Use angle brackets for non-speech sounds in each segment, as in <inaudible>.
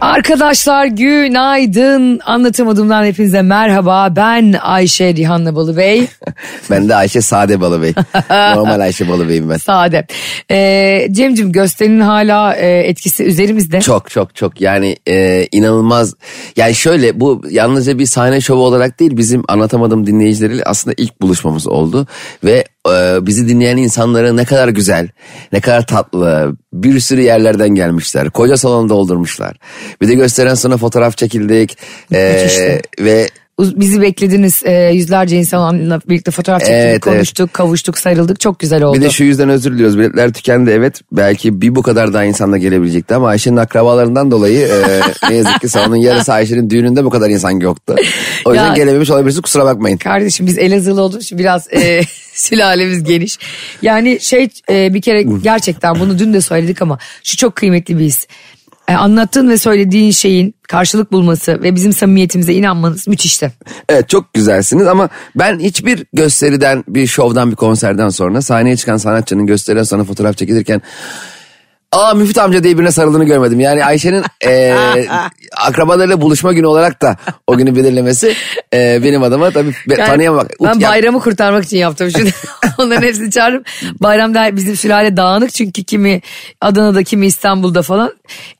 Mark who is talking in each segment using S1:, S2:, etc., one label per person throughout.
S1: Arkadaşlar günaydın. Anlatamadığımdan hepinize merhaba. Ben Ayşe Rihanna Balıbey. <laughs>
S2: Ben de Ayşe Sade Balıbey. <laughs> Normal Ayşe Balıbey'im ben.
S1: Sade. Ee, Cem'cim gösterinin hala e, etkisi üzerimizde.
S2: Çok çok çok yani e, inanılmaz. Yani şöyle bu yalnızca bir sahne şovu olarak değil bizim anlatamadığım dinleyicileriyle aslında ilk buluşmamız oldu. Ve e, bizi dinleyen insanlara ne kadar güzel, ne kadar tatlı, bir sürü yerlerden gelmişler. Koca salonu doldurmuşlar. Bir de gösteren sonra fotoğraf çekildik. E, ve
S1: Bizi beklediniz. Ee, yüzlerce insanla birlikte fotoğraf çektik,
S2: Evet,
S1: konuştuk, kavuştuk, sarıldık. Çok güzel oldu.
S2: Bir de şu yüzden özür diliyoruz. Biletler tükendi evet. Belki bir bu kadar daha insanla gelebilecekti ama Ayşe'nin akrabalarından dolayı e, ne yazık ki salonun yarısı Ayşe'nin düğününde bu kadar insan yoktu. O yüzden
S1: Ya-
S2: gelememiş olabilirsiniz kusura bakmayın.
S1: Kardeşim biz Elazığlı olduğumuz için biraz e, <laughs> sülalemiz geniş. Yani şey e, bir kere gerçekten bunu dün de söyledik ama şu çok kıymetli bir his. E, anlattığın ve söylediğin şeyin karşılık bulması ve bizim samimiyetimize inanmanız müthişti.
S2: Evet çok güzelsiniz ama ben hiçbir gösteriden, bir şovdan, bir konserden sonra sahneye çıkan sanatçının gösteriden sonra fotoğraf çekilirken Aa Müfit amca diye birine sarıldığını görmedim. Yani Ayşe'nin e, <laughs> akrabalarıyla buluşma günü olarak da o günü belirlemesi e, benim adıma tabii be-
S1: Yani
S2: tanıyamamak.
S1: Ben
S2: Ut-
S1: bayramı kurtarmak için yaptım şunu. <laughs> Onların hepsini çağırdım. Bayramda bizim sülale dağınık çünkü kimi Adana'da kimi İstanbul'da falan.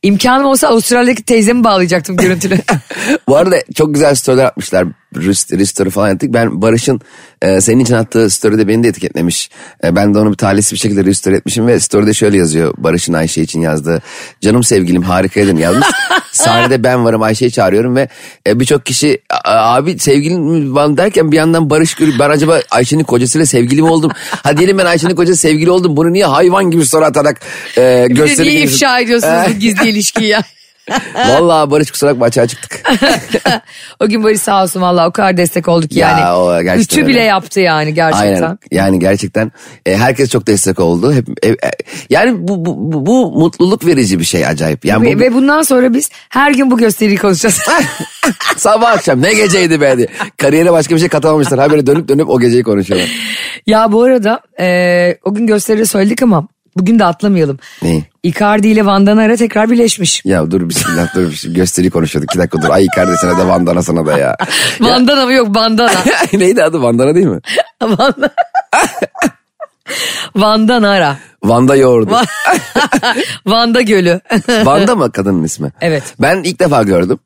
S1: İmkanım olsa Avustralya'daki teyzemi bağlayacaktım görüntülü. <laughs>
S2: Bu arada çok güzel storyler atmışlar. Rist, story falan ettik. Ben Barış'ın e, senin için attığı story'de beni de etiketlemiş. E, ben de onu bir talihsiz bir şekilde restore etmişim ve story'de şöyle yazıyor. Barış'ın Ayşe için yazdığı. Canım sevgilim harikaydın yazmış. <laughs> Sahnede ben varım Ayşe'yi çağırıyorum ve e, birçok kişi "A- abi sevgilin mi var derken bir yandan Barış görüp ben acaba Ayşe'nin kocasıyla sevgili mi oldum? <laughs> Ha diyelim ben Ayşe'nin kocası sevgili oldum. Bunu niye hayvan gibi soru atarak e,
S1: Bir de niye ifşa ediyorsunuz bu <laughs> gizli ilişkiyi ya? <laughs>
S2: Vallahi Barış kusura bakma açığa çıktık. <laughs>
S1: o gün Barış sağ olsun valla o kadar destek olduk
S2: Ya,
S1: yani.
S2: o gerçekten
S1: bile
S2: öyle.
S1: yaptı yani gerçekten.
S2: Aynen. Yani gerçekten e, herkes çok destek oldu. Hep, e, e, yani bu, bu, bu, bu mutluluk verici bir şey acayip. Yani
S1: Ve,
S2: bu,
S1: ve bundan sonra biz her gün bu gösteriyi konuşacağız. <laughs>
S2: sabah akşam ne geceydi be diye. Kariyere başka bir şey katamamışlar. Habire dönüp dönüp o geceyi konuşuyorlar.
S1: ya bu arada e, o gün gösteride söyledik ama bugün de atlamayalım.
S2: Neyi?
S1: Icardi ile Van Danara tekrar birleşmiş.
S2: Ya dur bismillah dur bir gösteri konuşuyorduk. İki dakika dur. Ay kardeşine de Vandana sana da ya. <laughs>
S1: Vandana mı yok bandana. <laughs>
S2: Neydi adı Vandana değil mi? <laughs>
S1: Vanda... Vandanara.
S2: Vanda yoğurdu.
S1: Vanda Gölü.
S2: Vanda mı kadının ismi?
S1: Evet.
S2: Ben ilk defa gördüm.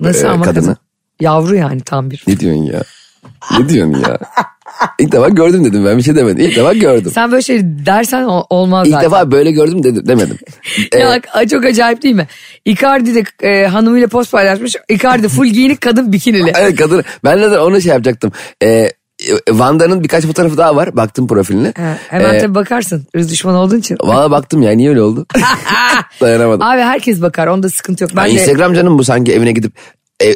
S1: Nasıl
S2: Ee,
S1: ama
S2: kadını.
S1: kadın? Yavru yani tam bir.
S2: Ne diyorsun ya? Ne diyorsun ya? İlk defa gördüm dedim ben bir şey demedim. İlk defa gördüm.
S1: Sen böyle şey dersen olmaz
S2: İlk
S1: zaten.
S2: defa böyle gördüm dedim, demedim. Ee, <laughs>
S1: Ya a- çok acayip değil mi? Icardi de e, hanımıyla post paylaşmış. Icardi full giyinik kadın bikinili. <laughs>
S2: evet kadın ben de onu şey yapacaktım. Ee, Vanda'nın birkaç fotoğrafı daha var. Baktım profiline.
S1: Ha, hemen
S2: Ee,
S1: tabii bakarsın. Irz düşmanı olduğun için.
S2: Valla baktım ya niye öyle oldu? <laughs> Dayanamadım.
S1: Abi herkes bakar onda sıkıntı yok. Ben
S2: Ha,
S1: de
S2: Instagram canım bu sanki evine gidip e,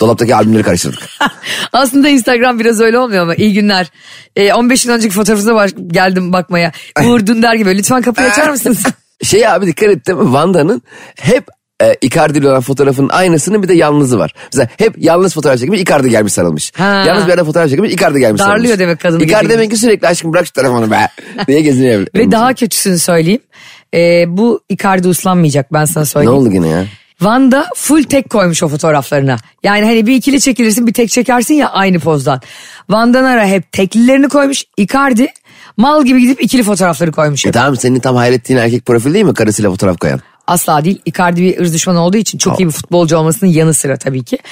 S2: dolaptaki albümleri karıştırdık. <laughs>
S1: aslında Instagram biraz öyle olmuyor ama iyi günler. E, 15 yıl önceki fotoğrafınıza baş, geldim bakmaya. <laughs> Uğur Dündar gibi lütfen kapıyı açar <laughs> mısınız?
S2: şey abi dikkat ettim Vanda'nın hep e, Icardi'li olan fotoğrafın aynısının bir de yalnızı var. Mesela hep yalnız fotoğraf çekmiş Icardi gelmiş sarılmış.
S1: Ha.
S2: Yalnız bir yerde fotoğraf çekmiş Icardi gelmiş
S1: Darlıyor
S2: sarılmış.
S1: demek kadını
S2: Icardi
S1: gece
S2: demek ki sürekli aşkım bırak şu telefonu be diye geziniyor.
S1: Ve daha kötüsünü söyleyeyim. E, bu Icardi uslanmayacak ben sana
S2: Ne
S1: söyleyeyim.
S2: oldu yine ya?
S1: Van'da full tek koymuş o fotoğraflarına. Yani hani bir ikili çekilirsin bir tek çekersin ya aynı pozdan. Van'dan ara hep teklilerini koymuş. Icardi mal gibi gidip ikili fotoğrafları koymuş.
S2: E tamam senin tam hayal ettiğin erkek profil değil mi karısıyla fotoğraf koyan?
S1: Asla değil. Icardi bir ırz düşmanı olduğu için çok iyi bir futbolcu olmasının yanı sıra tabii ki. <laughs>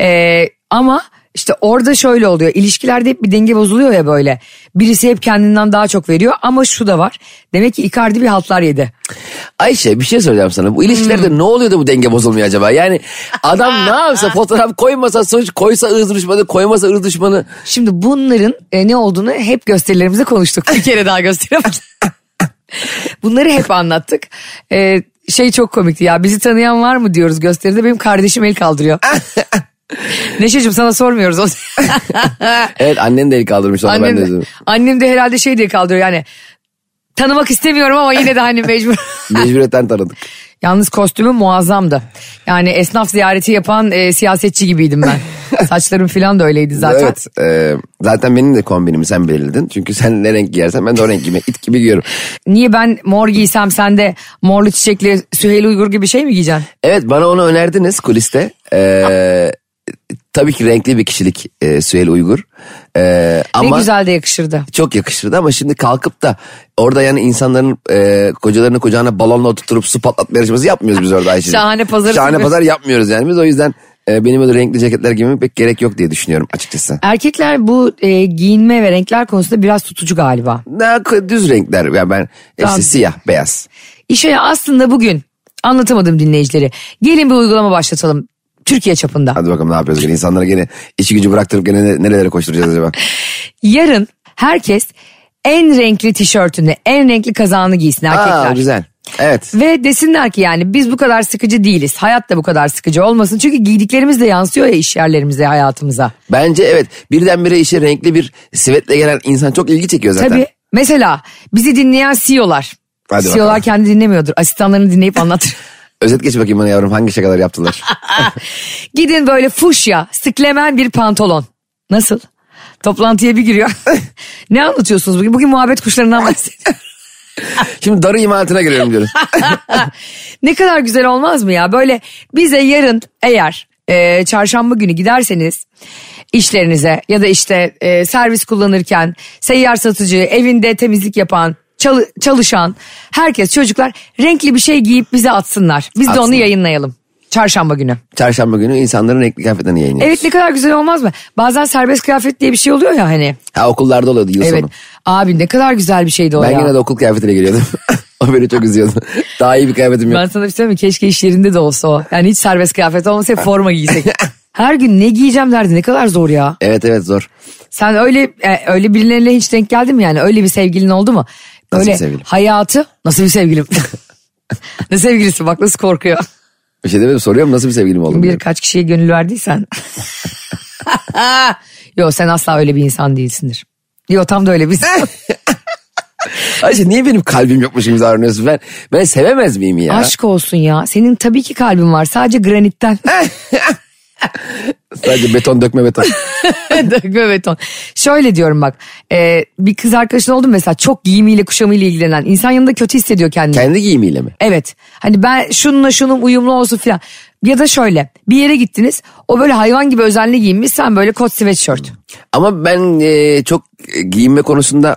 S1: Ee, ama işte orada şöyle oluyor. İlişkilerde hep bir denge bozuluyor ya böyle. Birisi hep kendinden daha çok veriyor ama şu da var. Demek ki Icardi bir haltlar yedi.
S2: Ayşe bir şey söyleyeceğim sana. Bu ilişkilerde
S1: Hmm.
S2: ne oluyor da bu denge bozulmuyor acaba? Yani adam <laughs> ne yapsa fotoğraf koymasa suç, koysa ırz düşmanı, koymasa ırz düşmanı.
S1: Şimdi bunların e, ne olduğunu hep gösterilerimizde konuştuk. Bir kere daha göstereyim. <laughs> Bunları hep anlattık. E, şey çok komikti ya bizi tanıyan var mı diyoruz gösteride benim kardeşim el kaldırıyor. <laughs> <laughs> Neşeciğim sana sormuyoruz. <laughs>
S2: Evet annen de el kaldırmış onu ben de
S1: annem,
S2: izledim.
S1: annem de herhalde şey diye kaldırıyor yani. Tanımak istemiyorum ama yine de hani mecbur. <laughs>
S2: Mecburiyetten tanıdık.
S1: Yalnız kostümü muazzamdı. Yani esnaf ziyareti yapan e, siyasetçi gibiydim ben. Saçlarım falan da öyleydi zaten.
S2: Evet. e, zaten benim de kombinimi sen belirledin. Çünkü sen ne renk giyersen ben de o renk giyme, it gibi giyiyorum.
S1: Niye ben mor giysem sen de morlu çiçekli Süheyl Uygur gibi şey mi giyeceksin?
S2: Evet bana onu önerdiniz kuliste. E, tabii ki renkli bir kişilik e, Süheyl Uygur. E, ama
S1: Ne güzel de yakışırdı.
S2: çok yakışırdı ama şimdi kalkıp da orada yani insanların e, kocalarını kucağına balonla oturtup su patlatma yarışması yapmıyoruz biz orada Ayşe'cim.
S1: Şahane pazarı
S2: Şahane pazar yapmıyoruz yani biz o yüzden e, benim öyle renkli ceketler giymeme pek gerek yok diye düşünüyorum açıkçası.
S1: Erkekler bu e, giyinme ve renkler konusunda biraz tutucu galiba.
S2: K- düz renkler yani ben işte
S1: Tamam.
S2: siyah beyaz.
S1: İşe aslında bugün anlatamadım dinleyicileri. Gelin bir uygulama başlatalım. Türkiye çapında.
S2: Hadi bakalım ne yapıyoruz gene insanlara gene işi gücü bıraktırıp gene ne- nerelere koşturacağız acaba? <laughs>
S1: Yarın herkes en renkli tişörtünü, en renkli kazağını giysin erkekler.
S2: Aa güzel. Evet.
S1: Ve desinler ki yani biz bu kadar sıkıcı değiliz. Hayat da bu kadar sıkıcı olmasın. Çünkü giydiklerimiz de yansıyor ya iş yerlerimize, hayatımıza.
S2: Bence evet birdenbire işe renkli bir sivetle gelen insan çok ilgi çekiyor zaten.
S1: Tabii mesela bizi dinleyen CEO'lar.
S2: Hadi
S1: CEO'lar
S2: bakalım.
S1: kendi dinlemiyordur. Asistanlarını dinleyip anlatır. <laughs>
S2: Özet geç bakayım bana yavrum hangi şakalar yaptılar. <laughs>
S1: Gidin böyle fuşya, sıklemen bir pantolon. Nasıl? Toplantıya bir giriyor. <laughs> ne anlatıyorsunuz bugün? Bugün muhabbet kuşlarından <laughs> bahsediyorum.
S2: Şimdi darı imalatına giriyorum diyoruz.
S1: ne kadar güzel olmaz mı ya? Böyle bize yarın eğer e, çarşamba günü giderseniz işlerinize ya da işte e, servis kullanırken seyyar satıcı, evinde temizlik yapan, çalışan herkes çocuklar renkli bir şey giyip bize atsınlar. Biz de onu yayınlayalım. Çarşamba günü.
S2: Çarşamba günü insanların renkli kıyafetlerini yayınlıyoruz.
S1: Evet ne kadar güzel olmaz mı? Bazen serbest kıyafet diye bir şey oluyor ya hani.
S2: Ha okullarda oluyordu yıl
S1: Evet.
S2: sonu.
S1: Abi ne kadar güzel bir şeydi o
S2: Ben
S1: ya.
S2: yine de okul kıyafetiyle geliyordum. <laughs> o beni çok üzüyordu. Daha iyi bir kıyafetim yok.
S1: Ben sana bir şey mi? Keşke iş yerinde de olsa o. Yani hiç serbest kıyafet olmasa hep forma giysek. <laughs> Her gün ne giyeceğim derdi ne kadar zor ya.
S2: Evet evet zor.
S1: Sen öyle e, öyle birileriyle hiç denk geldin mi yani? Öyle bir sevgilin oldu mu?
S2: Nasıl bir sevgilim?
S1: hayatı nasıl bir sevgilim? <laughs> ne sevgilisi bak nasıl korkuyor.
S2: Bir şey demedim soruyorum nasıl bir sevgilim oldum diye.
S1: Birkaç kişiye gönül verdiysen. <laughs> Yo sen asla öyle bir insan değilsindir. Yo tam da öyle bir. <laughs>
S2: Ayşe niye benim kalbim yokmuş gibi davranıyorsun? Ben, ben sevemez miyim ya?
S1: Aşk olsun ya. Senin tabii ki kalbin var. Sadece granitten.
S2: Sadece beton dökme beton. <laughs>
S1: Dökme beton. Şöyle diyorum bak. e, bir kız arkadaşın oldu mesela çok giyimiyle kuşamıyla ilgilenen. insan yanında kötü hissediyor kendini.
S2: Kendi giyimiyle mi?
S1: Evet. Hani ben şununla şunun uyumlu olsun filan. Ya da şöyle bir yere gittiniz o böyle hayvan gibi özenli giyinmiş sen böyle kot sweatshirt.
S2: Ama ben e, çok giyinme konusunda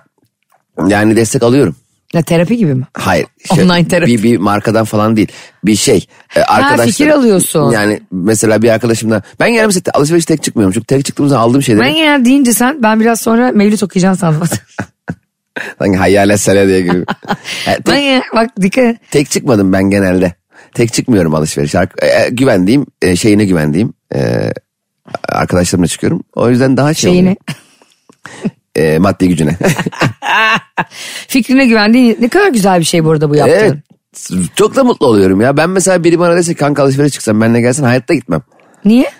S2: yani destek alıyorum.
S1: Ya terapi gibi mi?
S2: Hayır.
S1: Online terapi.
S2: Bir, bir markadan falan değil. Bir şey. E, arkadaşlar,
S1: fikir alıyorsun.
S2: Yani mesela bir arkadaşımla. Ben genelde mesela alışveriş tek çıkmıyorum. Çünkü tek çıktığım zaman aldığım şeyleri.
S1: Ben genel deyince sen ben biraz sonra Mevlüt okuyacaksın sandım. <laughs>
S2: Sanki hayalet sele diye gibi. Yani <laughs>
S1: ben
S2: tek,
S1: genel- bak dikkat
S2: tek çıkmadım ben genelde. Tek çıkmıyorum alışveriş. Ark- e, güvendiğim e, şeyine güvendiğim e, arkadaşlarımla çıkıyorum. O yüzden daha şey
S1: Şeyine. <laughs>
S2: E, maddi gücüne. <laughs>
S1: Fikrine güvendiğin ne kadar güzel bir şey bu arada bu yaptığın.
S2: evet. Çok da mutlu oluyorum ya. Ben mesela biri bana dese kanka alışveriş çıksam benimle gelsen hayatta gitmem.
S1: Niye?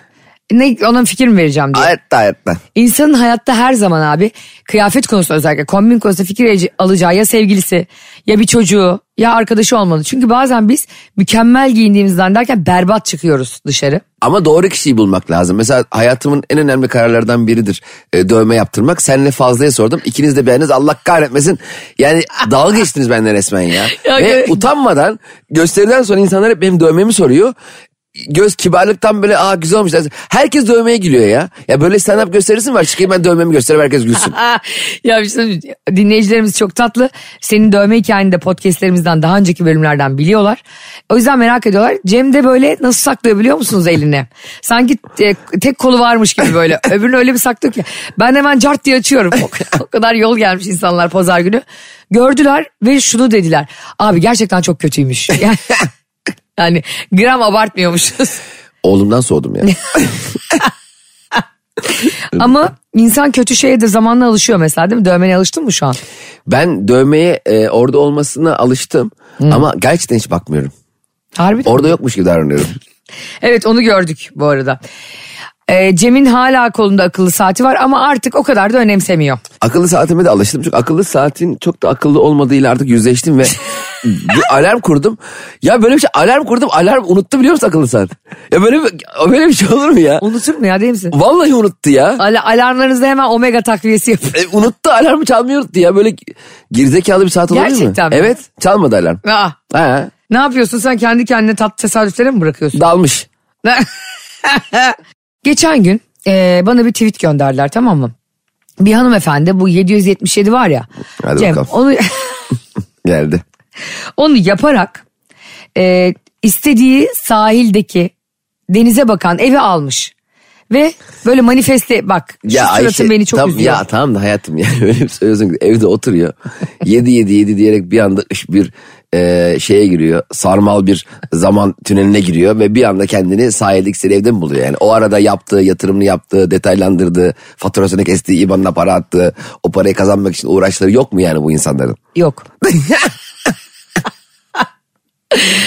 S1: Ne, ona fikir mi vereceğim diye.
S2: Hayatta hayatta.
S1: İnsanın hayatta her zaman abi kıyafet konusunda özellikle kombin konusunda fikir alacağı ya sevgilisi ya bir çocuğu ya arkadaşı olmalı. Çünkü bazen biz mükemmel giyindiğimizden derken berbat çıkıyoruz dışarı.
S2: Ama doğru kişiyi bulmak lazım. Mesela hayatımın en önemli kararlardan biridir e, dövme yaptırmak. Senle fazlaya sordum. İkiniz de beğendiniz. Allah kahretmesin. Yani dalga geçtiniz benden resmen ya. <laughs>
S1: Ya
S2: Ve utanmadan gösteriden sonra insanlar hep benim dövmemi soruyor. Göz kibarlıktan böyle aa güzel olmuş. Herkes dövmeye gülüyor ya. Ya böyle stand up gösterisi mi var? Çıkayım ben dövmemi göstereyim herkes gülsün. <laughs>
S1: ya mi? dinleyicilerimiz çok tatlı. Senin dövme hikayeni de podcastlerimizden daha önceki bölümlerden biliyorlar. O yüzden merak ediyorlar. Cem de böyle nasıl saklıyor biliyor musunuz eline? <laughs> Sanki e, tek kolu varmış gibi böyle. <laughs> Öbürünü öyle bir saklıyor ki. Ben hemen cart diye açıyorum. O, o kadar yol gelmiş insanlar pazar günü. Gördüler ve şunu dediler. Abi gerçekten çok kötüymüş. Yani, yani gram abartmıyormuşuz.
S2: Oğlumdan soğudum ya. <laughs>
S1: Ama insan kötü şeye de zamanla alışıyor mesela değil mi? Dövmene alıştın mı şu an?
S2: Ben dövmeye e, orada olmasına alıştım. Ama gerçekten hiç bakmıyorum.
S1: Harbi
S2: Orada yokmuş gibi davranıyorum.
S1: Evet onu gördük bu arada. Ee, Cem'in hala kolunda akıllı saati var ama artık o kadar da önemsemiyor.
S2: Akıllı saatime de alıştım. Çünkü akıllı saatin çok da akıllı olmadığıyla artık yüzleştim ve <laughs> bir alarm kurdum. Ya böyle bir şey alarm kurdum alarm unuttu biliyor musun akıllı saat? Ya böyle bir, böyle bir şey olur mu ya?
S1: Unutur mu ya değil misin?
S2: Vallahi unuttu ya.
S1: Al alarmlarınızda hemen omega takviyesi yapın.
S2: E, unuttu alarmı çalmıyor unuttu ya. Böyle gerizekalı bir saat olabilir mi?
S1: Gerçekten mi?
S2: Evet çalmadı alarm.
S1: Aa,
S2: Ha,
S1: ne yapıyorsun sen kendi kendine tat tesadüflere mi bırakıyorsun?
S2: dalmış. <laughs>
S1: Geçen gün e, bana bir tweet gönderdiler tamam mı? Bir hanımefendi bu 777 var ya.
S2: Hadi
S1: Cem
S2: bakalım.
S1: onu <laughs>
S2: Geldi.
S1: onu yaparak e, istediği sahildeki denize bakan evi almış. Ve böyle manifeste bak şu suratın beni çok
S2: tam,
S1: üzüyor.
S2: Ya tamam da hayatım yani <laughs> öyle bir söylüyorsun ki evde oturuyor. 7 7 7 diyerek bir anda bir e, şeye giriyor. Sarmal bir zaman tüneline giriyor ve bir anda kendini sahildeki istediği evde mi buluyor? Yani o arada yaptığı, yatırımını yaptığı, detaylandırdığı, faturasını kestiği, IBAN'ına para attığı, o parayı kazanmak için uğraşları yok mu yani bu insanların?
S1: Yok. <laughs>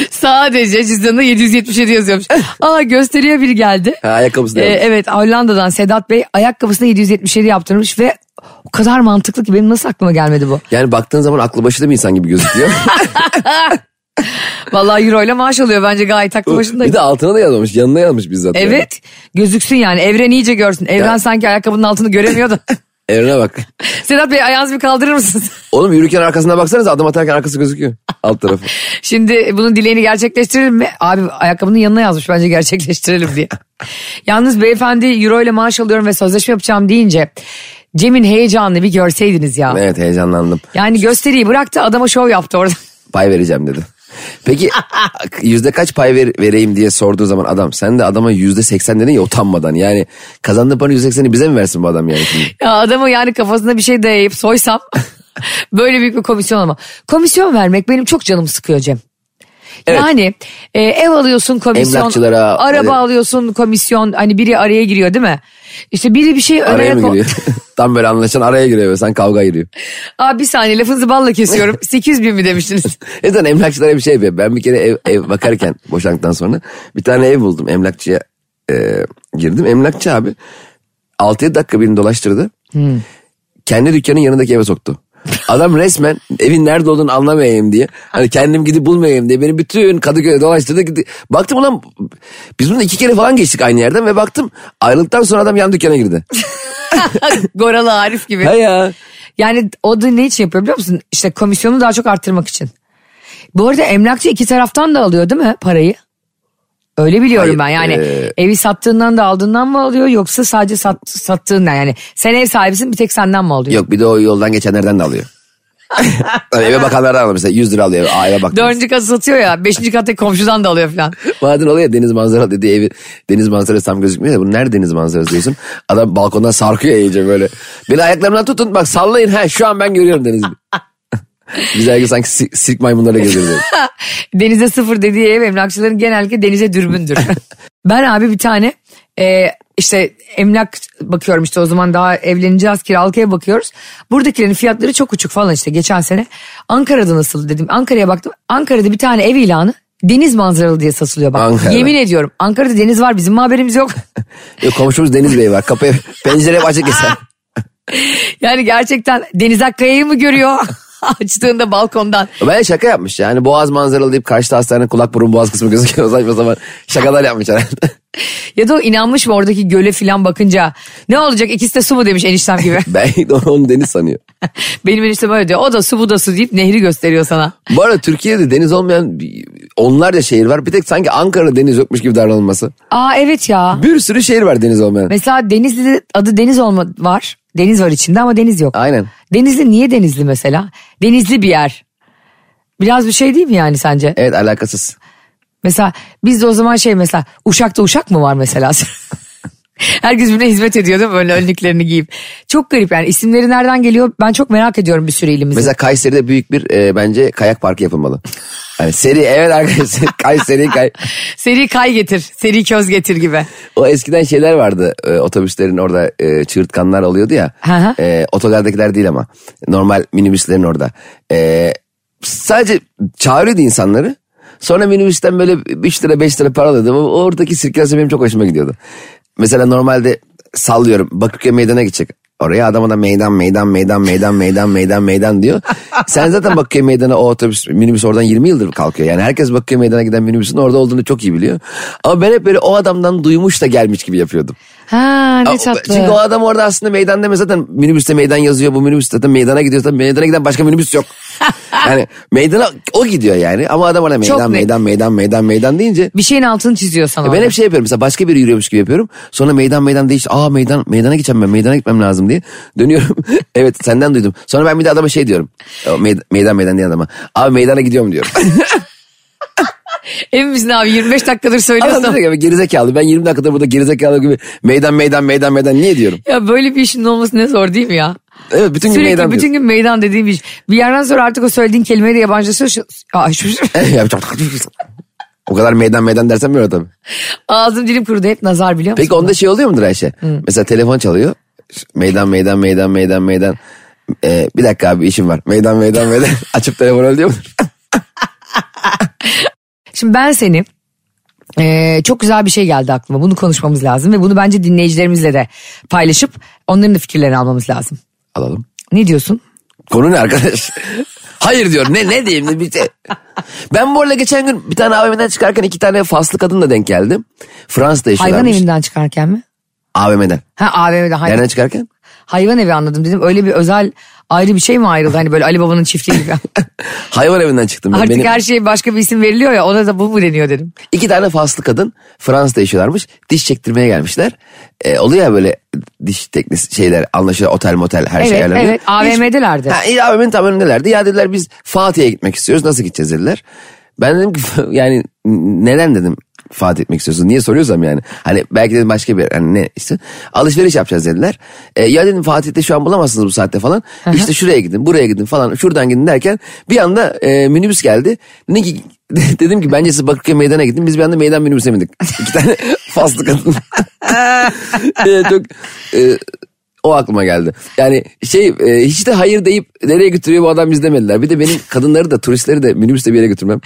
S1: Sadece cüzdanında 777 yazıyormuş. Aa gösteriyor biri geldi.
S2: Ha, ayakkabısı da
S1: Ee, evet Hollanda'dan Sedat Bey ayakkabısına 777 yaptırmış ve o kadar mantıklı ki benim nasıl aklıma gelmedi bu?
S2: Yani baktığın zaman aklı başında bir insan gibi gözüküyor. <laughs>
S1: Vallahi euro ile maaş alıyor bence gayet aklı başında.
S2: bir de altına da yazmamış, yanına yazmış bizzat. yani.
S1: Evet gözüksün yani evren iyice görsün. Evren
S2: Ya.
S1: sanki ayakkabının altını göremiyor da. <laughs>
S2: Evrene bak. <laughs>
S1: Sedat Bey ayağınızı bir kaldırır mısınız?
S2: Oğlum yürürken arkasına baksanıza adım atarken arkası gözüküyor. Alt tarafı.
S1: Şimdi bunun dileğini gerçekleştirelim mi? Abi ayakkabının yanına yazmış bence gerçekleştirelim diye. Yalnız beyefendi euro ile maaş alıyorum ve sözleşme yapacağım deyince Cem'in heyecanını bir görseydiniz ya.
S2: Evet heyecanlandım.
S1: Yani gösteriyi bıraktı adama şov yaptı orada. <laughs>
S2: Pay vereceğim dedi. Peki <laughs> yüzde kaç pay ver, vereyim diye sorduğu zaman adam sen de adama yüzde seksen dedin ya utanmadan. Yani kazandığı paranın yüzde sekseni bize mi versin bu adam yani şimdi? <laughs>
S1: Ya adamı yani kafasına bir şey dayayıp soysam böyle büyük bir komisyon ama. Komisyon vermek benim çok canımı sıkıyor Cem.
S2: Evet.
S1: Yani e, ev alıyorsun komisyon, araba
S2: evet.
S1: alıyorsun komisyon hani biri araya giriyor değil mi? İşte biri bir şey
S2: Araya
S1: araya
S2: mı giriyor? <laughs> Tam böyle anlaşan araya giriyor ve sen kavga giriyor.
S1: Aa bir saniye lafınızı balla kesiyorum. <laughs> 800 bin mi demiştiniz?
S2: Neden emlakçılara bir şey yapıyor. Ben bir kere ev, ev bakarken <laughs> boşandıktan sonra bir tane ev buldum. Emlakçıya e, girdim. Emlakçı abi 6-7 dakika birini dolaştırdı. Kendi dükkanın yanındaki eve soktu. Adam resmen evin nerede olduğunu anlamayayım diye. Hani kendim gidip bulmayayım diye beni bütün Kadıköy'e dolaştırdı. Gitti. Baktım ulan biz bunu iki kere falan geçtik aynı yerden ve baktım ayrıldıktan sonra adam yan dükkana girdi. <laughs>
S1: Goralı Arif gibi.
S2: ha ya.
S1: Yani o da ne için yapıyor biliyor musun? İşte komisyonu daha çok arttırmak için. Bu arada emlakçı iki taraftan da alıyor değil mi parayı? Öyle biliyorum
S2: Hayır,
S1: ben yani
S2: e-
S1: evi sattığından da aldığından mı alıyor yoksa sadece sat, sattığından yani sen ev sahibisin bir tek senden mi alıyor?
S2: Yok bir de o yoldan geçenlerden de alıyor. <laughs> Hani eve bakanlardan alıyor mesela 100 lira alıyor. Eve bak.
S1: Dördüncü katı satıyor ya beşinci katta komşudan da alıyor falan. <laughs>
S2: Bazen oluyor ya deniz manzaralı dediği evi deniz manzarası tam gözükmüyor ya. Bu nerede deniz manzarası diyorsun. Adam balkondan sarkıyor iyice böyle. Beni ayaklarımdan tutun bak sallayın. Ha şu an ben görüyorum denizi. <laughs> Güzel gibi sanki sirk, sirk maymunları geziyor. böyle. <laughs>
S1: Denize sıfır dediği ev emlakçıların genellikle denize dürbündür. <laughs> ben abi bir tane e, işte emlak bakıyorum işte o zaman daha evleneceğiz kiralık ev bakıyoruz. Buradakilerin fiyatları çok uçuk falan işte geçen sene. Ankara'da nasıl dedim. Ankara'ya baktım. Ankara'da bir tane ev ilanı deniz manzaralı diye satılıyor bak.
S2: Ankara'da.
S1: Yemin ediyorum Ankara'da deniz var bizim mi haberimiz yok. <laughs>
S2: Yok, komşumuz Deniz Bey var. Kapıyı pencere açık keser.
S1: yani gerçekten Deniz Akkaya'yı mı görüyor? <laughs> Açtığında balkondan.
S2: Ben şaka yapmış yani boğaz manzaralı deyip karşıda hastanenin kulak burun boğaz kısmı gözüküyor. <laughs> Saçma zaman şakalar yapmış herhalde. <laughs>
S1: Ya da inanmış mı oradaki göle filan bakınca ne olacak ikisi de su mu demiş eniştem gibi.
S2: Belki de onu deniz sanıyor.
S1: Benim eniştem öyle diyor. O da su bu da su deyip nehri gösteriyor sana.
S2: Bu arada Türkiye'de deniz olmayan onlarca şehir var. Bir tek sanki Ankara'da deniz yokmuş gibi davranılması.
S1: Aa evet ya.
S2: Bir sürü şehir var deniz olmayan.
S1: Mesela Denizli'de adı Deniz olma var. Deniz var içinde ama deniz yok.
S2: Aynen.
S1: Denizli niye Denizli mesela? Denizli bir yer. Biraz bir şey değil mi yani sence?
S2: Evet alakasız.
S1: Mesela bizde o zaman şey mesela Uşak'ta Uşak mı var mesela? <laughs> Herkes birbirine hizmet ediyor değil mi böyle önlüklerini giyip. Çok garip yani isimleri nereden geliyor ben çok merak ediyorum bir sürü ilimizin.
S2: Mesela Kayseri'de büyük bir e, bence kayak parkı yapılmalı. Hani seri evet arkadaşlar <laughs> Kayseri kay.
S1: Seri kay getir, seri köz getir gibi.
S2: O eskiden şeyler vardı e, otobüslerin orada e, çığırtkanlar oluyordu ya. E, otogardakiler değil ama normal minibüslerin orada. E, sadece çağırıyordu insanları. Sonra minibüsten böyle 3 lira 5 lira para alıyordu. O- Oradaki sirkülasyon benim çok hoşuma gidiyordu. Mesela normalde sallıyorum Bakırköy meydana gidecek. oraya. Adama da meydan meydan meydan meydan meydan meydan meydan diyor. Sen zaten Bakırköy meydana o otobüs minibüs oradan 20 yıldır kalkıyor. Yani herkes Bakırköy meydana giden minibüsün orada olduğunu çok iyi biliyor. Ama ben hep böyle o adamdan duymuş da gelmiş gibi yapıyordum.
S1: Ha ne tatlı.
S2: Çünkü o adam orada aslında meydan deme zaten minibüste meydan yazıyor. Bu minibüs zaten meydana gidiyor. Zaten meydana giden başka minibüs yok. <laughs> yani meydana o gidiyor yani. Ama adam orada
S1: Çok
S2: meydan
S1: net.
S2: meydan meydan meydan meydan deyince
S1: Bir şeyin altını çiziyor sana.
S2: ben
S1: orada.
S2: hep şey yapıyorum mesela başka biri yürüyormuş gibi yapıyorum. Sonra meydan meydan değişti. Aa meydan meydana gideceğim ben meydana gitmem lazım diye. Dönüyorum. <laughs> evet senden duydum. Sonra ben bir de adama şey diyorum. Meydan meydan, meydan diye adama. Abi meydana gidiyorum diyorum. <laughs>
S1: Emin misin abi 25 dakikadır
S2: Adam
S1: söylüyorsun.
S2: diyor ki gerizekalı ben 20 dakikadır burada gerizekalı gibi meydan meydan meydan meydan niye diyorum.
S1: ya böyle bir işin olması ne zor değil mi ya?
S2: Evet bütün gün
S1: Sürekli
S2: meydan
S1: bütün
S2: diyorsun.
S1: gün meydan dediğim bir. Bir yerden sonra artık o söylediğin kelimeyi de yabancılaşıyor. Aa, şu- <laughs>
S2: o kadar meydan meydan dersen böyle tabii.
S1: Ağzım dilim kurudu hep nazar biliyor musun?
S2: Peki onda şey oluyor mudur Ayşe? Mesela telefon çalıyor. Meydan meydan meydan meydan meydan. Ee, bir dakika abi işim var. Meydan meydan meydan. <laughs> Açıp telefon öyle diyor mudur? <laughs>
S1: Şimdi ben seni eee, çok güzel bir şey geldi aklıma. Bunu konuşmamız lazım ve bunu bence dinleyicilerimizle de paylaşıp onların da fikirlerini almamız lazım.
S2: Alalım.
S1: Ne diyorsun?
S2: Konu ne arkadaş? Hayır diyor. Ne ne diyeyim? Bir şey. Ben bu arada geçen gün bir tane AVM'den çıkarken iki tane faslı kadınla denk geldim. Fransa'da
S1: Hayvan
S2: yaşıyorlarmış.
S1: evinden çıkarken mi?
S2: AVM'den.
S1: Ha AVM'de hayvan,
S2: Nereden çıkarken?
S1: Hayvan evi anladım dedim. Öyle bir özel ayrı bir şey mi ayrıldı? Hani böyle Ali Baba'nın çiftliği gibi. <laughs>
S2: Hayvan evinden çıktım. Ben.
S1: Artık
S2: Benim
S1: her şeye başka bir isim veriliyor ya ona da bu mu deniyor dedim.
S2: iki tane faslı kadın Fransa'da yaşıyorlarmış. Diş çektirmeye gelmişler. Ee, oluyor ya böyle diş teknisi şeyler anlaşılıyor otel motel her şey
S1: Evet,
S2: ayarlanıyor.
S1: evet, AVM'delerdi.
S2: Ha, iyi, AVM'nin tam önündelerdi. Ya dediler biz Fatih'e gitmek istiyoruz. Nasıl gideceğiz dediler. Ben dedim ki <laughs> yani neden dedim Fatih gitmek istiyorsun? Niye soruyorsam yani. Hani belki dedim başka bir. Hani ne işte. Alışveriş yapacağız dediler. E, ya dedim Fatih'te şu an bulamazsınız bu saatte falan. İşte şuraya gidin buraya gidin falan. Şuradan gidin derken bir anda e, minibüs geldi. Dedi ki, <laughs> dedim ki bence siz Bakırköy meydana gidin. Biz bir anda meydan minibüse bindik. <laughs> İki tane faslı kadın. <laughs> E, çok e, o aklıma geldi. Yani şey e, hiç de hayır deyip nereye götürüyor bu adam biz demediler. Bir de benim kadınları da turistleri de minibüste bir yere götürmem.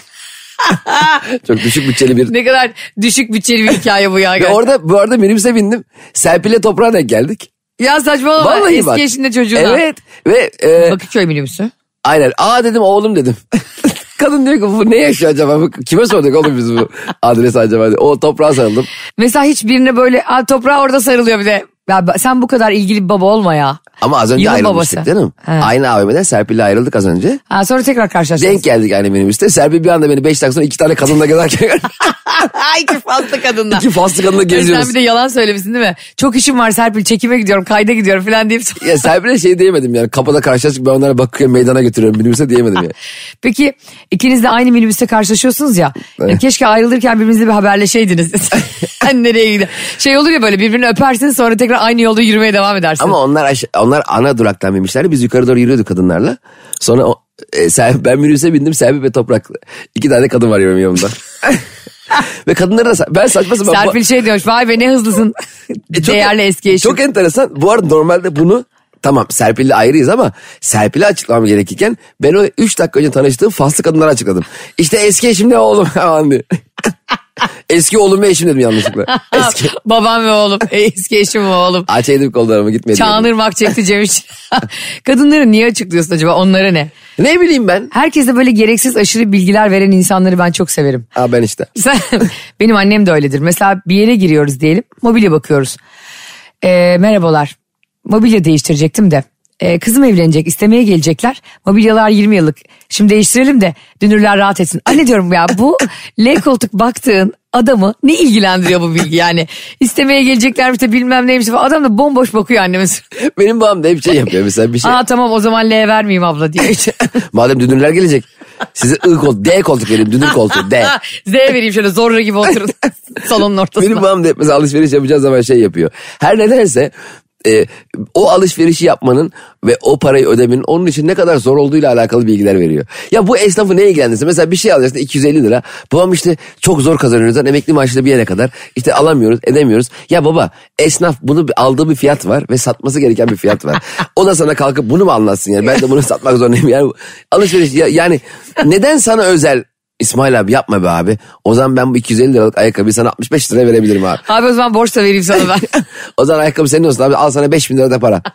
S2: <laughs> Çok düşük bütçeli bir.
S1: Ne kadar düşük bütçeli bir hikaye bu ya. <laughs>
S2: Ve
S1: gerçekten.
S2: orada bu arada minibüse bindim. Serpil'e toprağa denk geldik.
S1: Ya saçmalama
S2: Vallahi
S1: eski
S2: bak.
S1: eşinde çocuğuna.
S2: Evet ve e,
S1: Bakırköy minibüsü.
S2: aynen aa dedim oğlum dedim. <laughs> Kadın diyor ki bu ne yaşıyor acaba? Kime sorduk oğlum biz bu adresi acaba? O toprağa sarıldım.
S1: Mesela hiçbirine böyle "Aa, toprağa orada sarılıyor bir de. Ya sen bu kadar ilgili bir baba olma ya.
S2: Ama az önce
S1: Yılın
S2: ayrılmıştık
S1: babası.
S2: canım.
S1: He.
S2: Aynı AVM'den Serpil'le ayrıldık az önce.
S1: Ha, sonra tekrar karşılaşacağız.
S2: Denk geldik aynı minibüste. Serpil bir anda beni 5 dakika sonra iki tane kadınla gezerken <laughs> <laughs>
S1: Ay ki fazla kadınla.
S2: iki faslı kadınla
S1: Sen
S2: geziyoruz.
S1: bir de yalan söylemişsin değil mi? Çok işim var Serpil çekime gidiyorum kayda gidiyorum falan deyip. <laughs>
S2: Ya Serpil'e şey diyemedim yani kapıda karşılaştık ben onlara bakıyorum meydana götürüyorum minibüse diyemedim ya. <laughs>
S1: Peki ikiniz de aynı minibüste karşılaşıyorsunuz ya. Ya keşke ayrılırken birbirinizle bir haberleşeydiniz. hani nereye gidiyor? Şey olur ya böyle birbirini öpersin sonra tekrar aynı yolda yürümeye devam edersin.
S2: Ama onlar aş- onlar ana duraktan binmişlerdi biz yukarı doğru yürüyorduk kadınlarla. Sonra o, e, ben minibüse bindim Serpil ve Toprak. İki tane kadın var yanımda. Ve kadınları da ben saçma sapan.
S1: Serpil şey diyor vay be ne hızlısın. <laughs>
S2: E, çok-
S1: Değerli eski eşim.
S2: Çok enteresan. Bu arada normalde bunu tamam Serpil'le ayrıyız ama Serpil'e açıklamam gerekirken ben o 3 dakika önce tanıştığım faslı kadınlara açıkladım. İşte eski eşim ne oğlum <laughs> falan diye. Eski oğlum ve eşim dedim yanlışlıkla. <laughs> Eski.
S1: Babam ve oğlum. E, Eski eşim ve oğlum.
S2: Açaydım kollarımı gitmedi.
S1: Çağınırmak çekti Cem. <laughs> Kadınları niye açıklıyorsun acaba? Onlara ne?
S2: Ne bileyim ben.
S1: Herkese böyle gereksiz aşırı bilgiler veren insanları ben çok severim.
S2: Ha ben işte. <laughs>
S1: Sen, benim annem de öyledir. Mesela bir yere giriyoruz diyelim. Mobilya bakıyoruz. Ee, merhabalar. Mobilya değiştirecektim de. Ee, kızım evlenecek istemeye gelecekler. Mobilyalar 20 yıllık. Şimdi değiştirelim de dünürler rahat etsin. Anne diyorum ya bu <laughs> L koltuk baktığın adamı ne ilgilendiriyor bu bilgi yani. İstemeye geleceklermiş de bilmem neymiş. falan. Adam da bomboş bakıyor annemiz. <laughs>
S2: Benim babam da hep şey yapıyor mesela bir şey.
S1: Aa tamam o zaman L vermeyeyim abla diye. <laughs>
S2: Madem dünürler gelecek. Size I koltuk, D koltuk vereyim. Dünür koltuğu D.
S1: Z vereyim şöyle zorla gibi oturun salonun ortasında.
S2: Benim babam da hep mesela alışveriş yapacağı zaman şey yapıyor. Her nedense e, o alışverişi yapmanın ve o parayı ödemenin onun için ne kadar zor olduğuyla alakalı bilgiler veriyor. Ya bu esnafı ne ilgilendirsin? Mesela bir şey alacaksın 250 lira. Babam işte çok zor kazanıyoruz. Emekli maaşıyla bir yere kadar. İşte alamıyoruz edemiyoruz. Ya baba esnaf bunu aldığı bir fiyat var ve satması gereken bir fiyat var. O da sana kalkıp bunu mu anlatsın yani? Ben de bunu satmak zorundayım. Yani alışveriş ya, yani neden sana özel İsmail abi yapma be abi. O zaman ben bu 250 liralık ayakkabıyı sana 65 liraya verebilirim abi.
S1: Abi o zaman borç da vereyim sana ben. <laughs>
S2: o zaman ayakkabı senin olsun abi al sana 5000 lira da para. <laughs>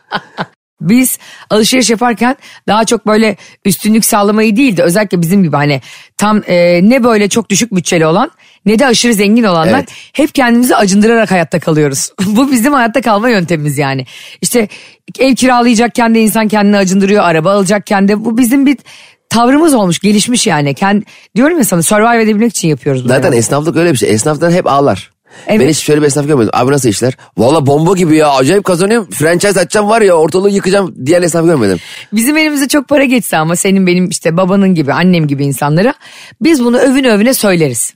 S1: Biz alışveriş yaparken daha çok böyle üstünlük sağlamayı değil de özellikle bizim gibi hani tam e, ne böyle çok düşük bütçeli olan ne de aşırı zengin olanlar
S2: Evet.
S1: hep kendimizi acındırarak hayatta kalıyoruz. <laughs> Bu bizim hayatta kalma yöntemimiz yani. İşte ev kiralayacakken de insan kendini acındırıyor, araba alacakken de bu bizim bir tavrımız olmuş, gelişmiş yani. Kend, diyorum ya sana survive edebilmek için yapıyoruz bunu.
S2: Zaten esnaflık öyle bir şey. Esnaflar hep ağlar.
S1: Evet.
S2: Ben hiç şöyle bir esnaf görmedim. Abi nasıl işler? Valla bomba gibi ya. Acayip kazanıyorum. Franchise açacağım var ya ortalığı yıkacağım diyen esnaf görmedim.
S1: Bizim elimize çok para geçse ama senin benim işte babanın gibi annem gibi insanlara biz bunu övüne övüne söyleriz.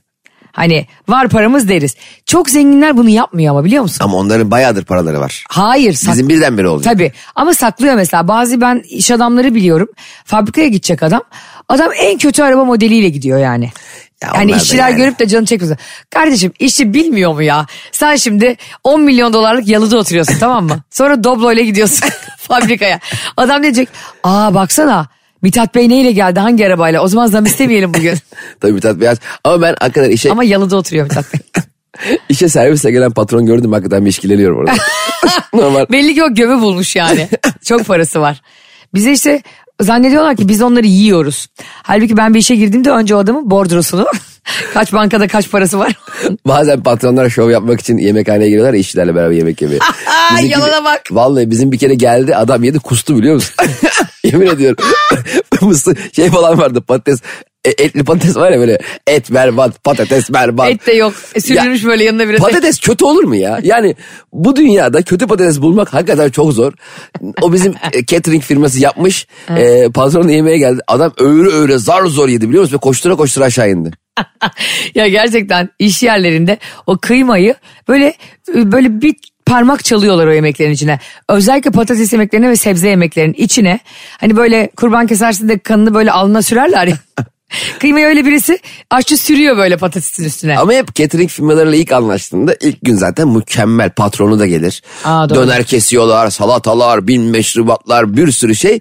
S1: Hani var paramız deriz. Çok zenginler bunu yapmıyor ama biliyor musun?
S2: Ama onların bayağıdır paraları var.
S1: Hayır. sak-
S2: Bizim birdenbire oldu.
S1: Tabii ama saklıyor mesela bazı ben iş adamları biliyorum. Fabrikaya gidecek adam. Adam en kötü araba modeliyle gidiyor yani.
S2: Ya
S1: yani işçiler
S2: yani.
S1: görüp de canı çekmiyor. Kardeşim işçi bilmiyor mu ya? Sen şimdi 10 milyon dolarlık yalıda oturuyorsun tamam mı? <laughs> Sonra Doblo ile gidiyorsun <laughs> fabrikaya. Adam diyecek aa baksana Mithat Bey neyle geldi hangi arabayla? O zaman zam istemeyelim bugün. <laughs>
S2: Tabii Mithat Beyaz. Ama ben hakikaten işe,
S1: Ama yalıda oturuyor Mithat Bey. <laughs>
S2: işe servisle gelen patron gördüm hakikaten bir işkileniyorum orada. <laughs> Normal.
S1: Belli ki o gömü bulmuş yani. Çok parası var. Bize işte zannediyorlar ki biz onları yiyoruz. Halbuki ben bir işe girdiğimde önce o adamın bordrosunu kaç bankada kaç parası var.
S2: Bazen patronlar şov yapmak için yemekhaneye giriyorlar ya işçilerle beraber yemek yemeye.
S1: Yalana bak.
S2: Vallahi bizim bir kere geldi adam yedi kustu biliyor musun? Yemin ediyorum. <laughs> Mısır şey falan vardı patates. e, etli patates var ya böyle et berbat patates berbat.
S1: Et de yok. E, Sürülmüş böyle yanına bir de.
S2: Patates kötü olur mu ya? Yani bu dünyada kötü patates bulmak hakikaten çok zor. O bizim <laughs> e, catering firması yapmış. E, patron yemeğe geldi. Adam öğre öğre zar zor yedi biliyor musun? Ve koştura koştura aşağı indi. <laughs>
S1: ya gerçekten iş yerlerinde o kıymayı böyle böyle bir parmak çalıyorlar o yemeklerin içine. Özellikle patates yemeklerine ve sebze yemeklerinin içine. Hani böyle kurban kesersin de kanını böyle alnına sürerler ya. <laughs> Kıymayı öyle birisi aşçı sürüyor böyle patatesin üstüne.
S2: Ama hep catering firmalarıyla ilk anlaştığında ilk gün zaten mükemmel patronu da gelir.
S1: Aa, doğru.
S2: Döner kesiyorlar, salatalar, bin meşrubatlar bir sürü şey.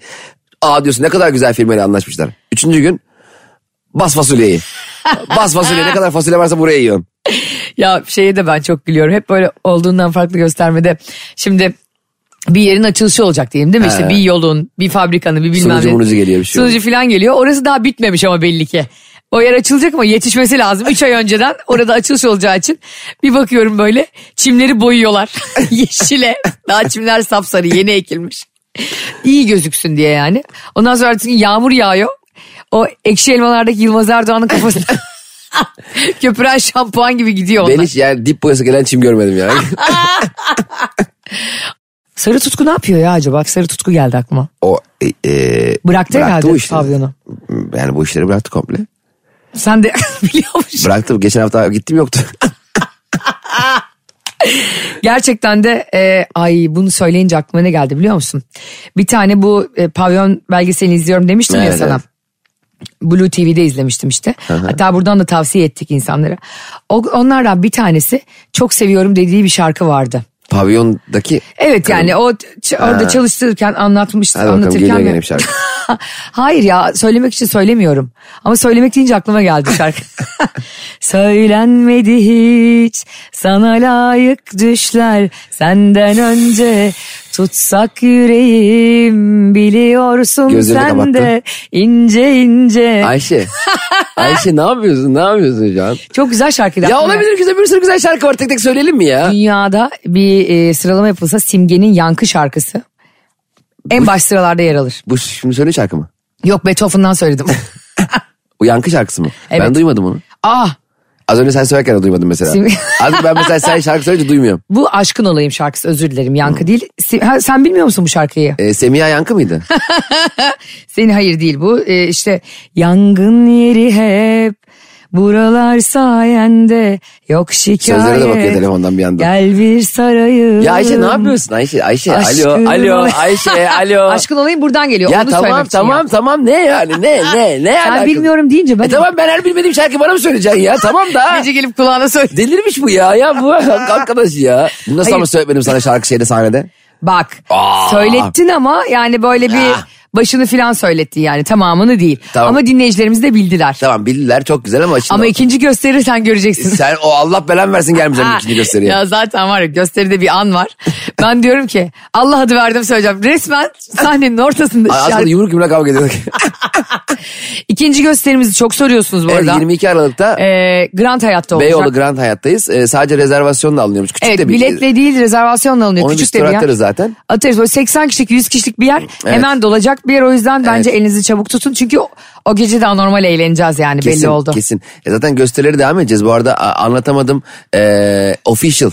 S2: Aa diyorsun ne kadar güzel firmayla anlaşmışlar. Üçüncü gün bas fasulyeyi. <laughs> bas fasulye ne kadar fasulye varsa buraya yiyorsun.
S1: Ya şeye de ben çok gülüyorum. Hep böyle olduğundan farklı göstermede. Şimdi bir yerin açılışı olacak diyelim değil mi? İşte
S2: He.
S1: bir yolun, bir fabrikanın, bir bilmem
S2: Sunucu
S1: ne.
S2: geliyor bir şey
S1: Sunucu falan geliyor. Orası daha bitmemiş ama belli ki. O yer açılacak ama yetişmesi lazım. Üç ay önceden orada açılış olacağı için bir bakıyorum böyle çimleri boyuyorlar. <laughs> Yeşile. Daha çimler sapsarı yeni ekilmiş. İyi gözüksün diye yani. Ondan sonra artık yağmur yağıyor. O ekşi elmalardaki Yılmaz Erdoğan'ın kafasına <laughs> köpüren şampuan gibi gidiyor onlar.
S2: Ben hiç yani dip boyası gelen çim görmedim yani. <laughs>
S1: Sarı Tutku ne yapıyor ya acaba? Sarı Tutku geldi aklıma.
S2: o e, e,
S1: Bıraktı herhalde
S2: bu işleri.
S1: pavyonu.
S2: Yani bu işleri bıraktı komple.
S1: Sen de <laughs> biliyor musun?
S2: Bıraktım. Geçen hafta gittim yoktu.
S1: Gerçekten de e, ay bunu söyleyince aklıma ne geldi biliyor musun? Bir tane bu e, pavyon belgeselini izliyorum demiştim ya
S2: Evet,
S1: sana.
S2: evet.
S1: Blue TV'de izlemiştim işte. Hatta buradan da tavsiye ettik insanlara. O, onlardan bir tanesi çok seviyorum dediği bir şarkı vardı.
S2: Pavyondaki
S1: Evet yani o orada çalıştırırken anlatmıştı.
S2: Hadi bakalım
S1: anlatırken
S2: geliyor gene bir şarkı. <laughs>
S1: Hayır ya söylemek için söylemiyorum. Ama söylemek deyince aklıma geldi şarkı. <laughs> Söylenmedi hiç sana layık düşler senden önce tutsak yüreğim biliyorsun
S2: Gözlerini
S1: sen
S2: kapattı.
S1: de ince ince.
S2: Ayşe. Ayşe ne yapıyorsun? Ne yapıyorsun şu an?
S1: Çok güzel şarkıydı.
S2: Ya
S1: aklıma
S2: olabilir güzel bir sürü güzel şarkı var. Tek tek söyleyelim mi ya?
S1: Dünyada bir e, sıralama yapılsa Simge'nin yankı şarkısı en baş sıralarda yer alır.
S2: Bu şimdi söyle şarkı mı?
S1: Yok Beethoven'dan söyledim. <laughs>
S2: O yankı şarkısı mı?
S1: Evet.
S2: Ben duymadım onu.
S1: ah
S2: Az önce sen söylerken de duymadım mesela.
S1: Sim- <laughs>
S2: Artık ben mesela sen şarkı söyleyince duymuyorum.
S1: bu aşkın olayım şarkısı özür dilerim yankı değil. Si- ha, sen bilmiyor musun bu şarkıyı?
S2: Ee, Semiha yankı mıydı? <laughs>
S1: Senin hayır değil bu. Ee, işte yangın yeri hep buralar sayende yok şikayet.
S2: Sözlere de bakıyor telefondan bir yandan.
S1: Gel bir sarayım.
S2: Ya Ayşe ne yapıyorsun Ayşe? Ayşe
S1: Aşkın
S2: alo alo. Ayşe alo. <laughs>
S1: Aşkın olayım buradan geliyor.
S2: ya
S1: Onu
S2: tamam tamam
S1: yaptım.
S2: tamam ne yani ne <laughs> ne ne
S1: Sen
S2: alakası?
S1: bilmiyorum deyince ben
S2: E tamam ben her bilmediğim şarkı bana mı söyleyeceksin ya? Tamam da. <laughs>
S1: gece gelip kulağına söyle.
S2: Delirmiş bu ya ya bu arkadaş ya. Nasıl
S1: Hayır.
S2: ama söyletmedim sana şarkı şeyde sahnede?
S1: Bak
S2: Aa.
S1: söylettin ama yani böyle bir
S2: Ah.
S1: Başını filan söyletti yani tamamını değil.
S2: Tamam.
S1: Ama dinleyicilerimiz de bildiler.
S2: Tamam bildiler çok güzel ama şimdi...
S1: Ama ikinci gösteri sen göreceksin.
S2: Sen o Allah belan versin gelmeyeceğim ikinci gösteriye.
S1: Ya zaten var ya gösteride bir an var. Ben diyorum ki Allah adı verdim söyleyeceğim. Resmen sahnenin ortasında
S2: Ay, Aslında yumruk yumruk kavga ediyorduk. <laughs>
S1: İkinci gösterimizi çok soruyorsunuz bu
S2: evet,
S1: arada.
S2: 22 Aralık'ta
S1: Ee, Grand Hayatta olacak.
S2: Beyoğlu Grand Hayat'tayız. Ee, sadece rezervasyonla alınıyormuş. Küçük
S1: Evet
S2: de bir
S1: biletle değil rezervasyonla alınıyor.
S2: Onu
S1: Küçük
S2: biz
S1: de bir yer.
S2: atarız zaten.
S1: Atarız böyle 80 kişilik 100 kişilik bir yer hemen dolacak bir yer o yüzden bence
S2: Evet.
S1: elinizi çabuk tutun. Çünkü o, o gece daha normal eğleneceğiz yani belli oldu.
S2: Kesin. E zaten gösterileri devam edeceğiz. Bu arada a- anlatamadım. E, official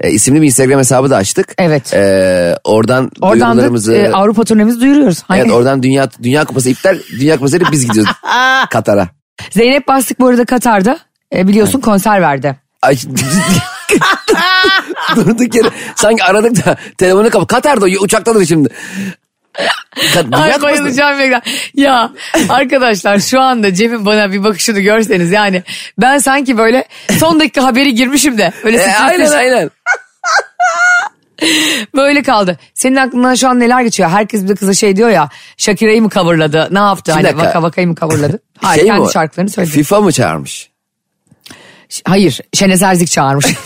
S2: e, isimli bir Instagram hesabı da açtık.
S1: Evet.
S2: E, oradan,
S1: Oradan
S2: duyurularımızı...
S1: da e, Avrupa turnemizi duyuruyoruz. Hani
S2: Evet oradan Dünya Dünya Kupası iptal. Dünya Kupası ile biz gidiyoruz <laughs> Katar'a.
S1: Zeynep Bastık bu arada Katar'da e, biliyorsun konser verdi.
S2: Ay, <laughs> Durduk yere sanki aradık da telefonu kapat. Katar'da uçaktadır şimdi.
S1: Ay bayılacağım Megan. Ya arkadaşlar şu anda Cem'in bana bir bakışını görseniz yani ben sanki böyle son dakika haberi girmişim de böyle
S2: E, aynen aynen. <laughs>
S1: böyle kaldı. Senin aklından şu an neler geçiyor? Herkes bir de kıza şey diyor ya Shakira'yı mı coverladı? Ne yaptı? Hani
S2: dakika.
S1: vaka vakayı mı coverladı? <laughs> Hayır
S2: Şey
S1: kendi
S2: mi
S1: şarkılarını söyledi.
S2: FIFA mı çağırmış?
S1: Hayır Şenez Erzik çağırmış. <laughs>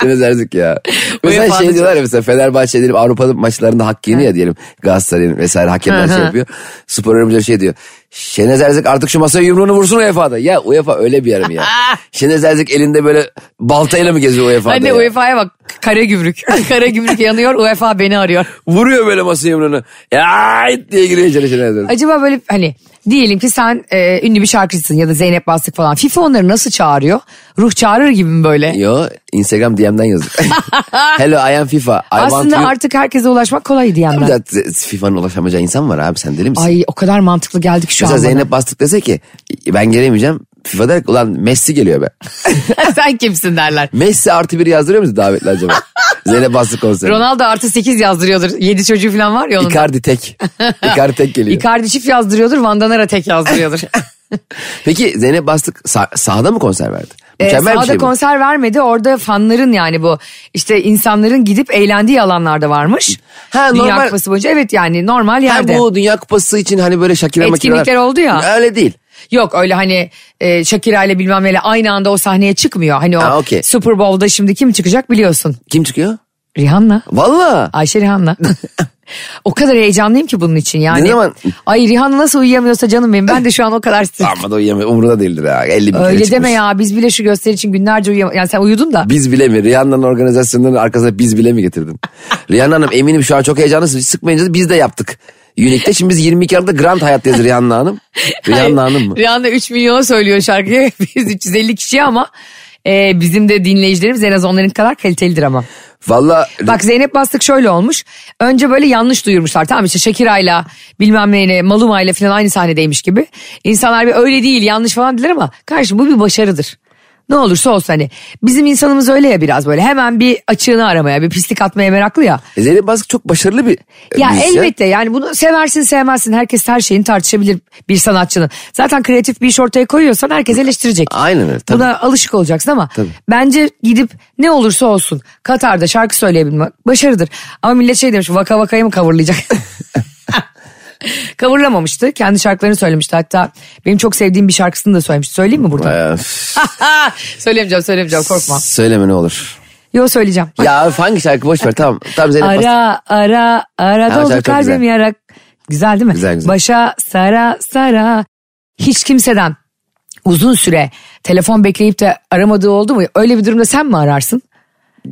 S2: Şöyle derdik ya. <laughs> Mesela şey diyorlar ya mesela Fenerbahçe diyelim Avrupa'da maçlarında hak yeniyor ya diyelim. Galatasaray'ın vesaire hakemler şey yapıyor. Spor yorumcuları şey diyor. Şenez Erzik artık şu masaya yumruğunu vursun UEFA'da. Ya UEFA öyle bir yer mi ya? <laughs> Şenez Erzik elinde böyle baltayla mı geziyor UEFA'da
S1: Anne
S2: ya?
S1: UEFA'ya bak kara gümrük. <laughs> kara gümrük yanıyor UEFA beni arıyor.
S2: Vuruyor böyle masaya yumruğunu. Ya diye giriyor içeri Şenez Erzik.
S1: Acaba böyle hani diyelim ki sen e, ünlü bir şarkıcısın ya da Zeynep Bastık falan. FIFA onları nasıl çağırıyor? Ruh çağırır gibi mi böyle?
S2: Yo Instagram DM'den yazıyor. <laughs> Hello I am FIFA. I want
S1: Aslında
S2: you.
S1: artık herkese ulaşmak kolay.
S2: Tabii de FIFA'nın ulaşamayacağı insan var abi sen deli misin?
S1: Ay o kadar mantıklı geldik şu
S2: Mesela
S1: an bana.
S2: Zeynep Bastık dese ki ben gelemeyeceğim. FIFA der ulan Messi geliyor be. <laughs>
S1: Sen kimsin derler.
S2: Messi artı bir yazdırıyor musun davetli acaba? <laughs> Zeynep Bastık konseri.
S1: Ronaldo artı 8 yazdırıyordur. 7 çocuğu falan var ya onun.
S2: Icardi tek. Icardi tek geliyor.
S1: Icardi çift yazdırıyordur. Van Danara tek yazdırıyordur. <laughs>
S2: Peki Zeynep Bastık sah- sahada mı konser verdi?
S1: Ee,
S2: Mükemmel bir
S1: sahada
S2: şey bu.
S1: konser vermedi. Orada fanların yani bu işte insanların gidip eğlendiği alanlarda varmış.
S2: Ha,
S1: Dünya
S2: normal-
S1: Kupası boyunca evet yani normal
S2: Ha,
S1: yerde.
S2: bu Dünya Kupası için hani böyle Shakira
S1: Etkinlikler oldu ya.
S2: Öyle değil.
S1: Yok öyle hani e, Shakira ile bilmem neyle aynı anda o sahneye çıkmıyor. Hani o
S2: Ha, okey.
S1: Super Bowl'da şimdi kim çıkacak biliyorsun.
S2: Kim çıkıyor?
S1: Rihanna.
S2: Valla.
S1: Ayşe Rihanna. <laughs> o kadar heyecanlıyım ki bunun için yani.
S2: Ne zaman-
S1: Ay Rihanna nasıl uyuyamıyorsa canım benim. Ben de şu an o kadar stres.
S2: Ama da uyuyamıyor. Umurunda değildir ya. 50 bin
S1: Öyle
S2: çıkmış.
S1: deme ya biz bile şu gösteri için günlerce uyuyam. Yani sen uyudun da.
S2: Biz bile mi? Rihanna'nın organizasyonlarının arkasına biz bile mi getirdin? <laughs> Rihanna Hanım eminim şu an çok heyecanlısınız. Sıkmayınca biz de yaptık. Unique'de şimdi biz 22 Aralık'ta Grand Hayat'tayız Rihanna Hanım. <laughs> Rihanna Hanım mı?
S1: Rihanna 3 milyona söylüyor şarkıyı. <laughs> Biz 350 kişi ama e, bizim de dinleyicilerimiz en az onların kadar kalitelidir ama.
S2: Valla
S1: Bak Zeynep Bastık şöyle olmuş. Önce böyle yanlış duyurmuşlar. Tamam işte Shakira'yla bilmem neyle Maluma'yla falan aynı sahnedeymiş gibi. İnsanlar bir öyle değil yanlış falan dediler ama kardeşim bu bir başarıdır. Ne olursa olsun hani bizim insanımız öyle ya biraz böyle hemen bir açığını aramaya bir pislik atmaya meraklı ya.
S2: E, Zeynep Bastık çok başarılı bir
S1: Ya
S2: müzisyen.
S1: elbette yani bunu seversin sevmezsin herkes her şeyini tartışabilir bir sanatçının. Zaten kreatif bir iş ortaya koyuyorsan herkes eleştirecek.
S2: Aynen öyle, tabii.
S1: Buna alışık olacaksın ama
S2: Tabii.
S1: bence gidip ne olursa olsun Katar'da şarkı söyleyebilmek başarıdır. Ama millet şey demiş vaka vakayı mı coverlayacak? <laughs> Coverlamamıştı. Kendi şarkılarını söylemişti. Hatta benim çok sevdiğim bir şarkısını da söylemişti. Söyleyeyim mi burada?
S2: Ee, <laughs>
S1: söyleyemeyeceğim söyleyemeyeceğim korkma.
S2: söyleme ne olur.
S1: Yo söyleyeceğim.
S2: Ya hangi şarkı boş ver tamam. Tamam Zeynep.
S1: Ara ara ara
S2: Ha,
S1: doldu kalbim yarak. Güzel değil mi?
S2: Güzel, güzel.
S1: Başa sara sara. Hiç kimseden uzun süre telefon bekleyip de aramadığı oldu mu? Öyle bir durumda sen mi ararsın?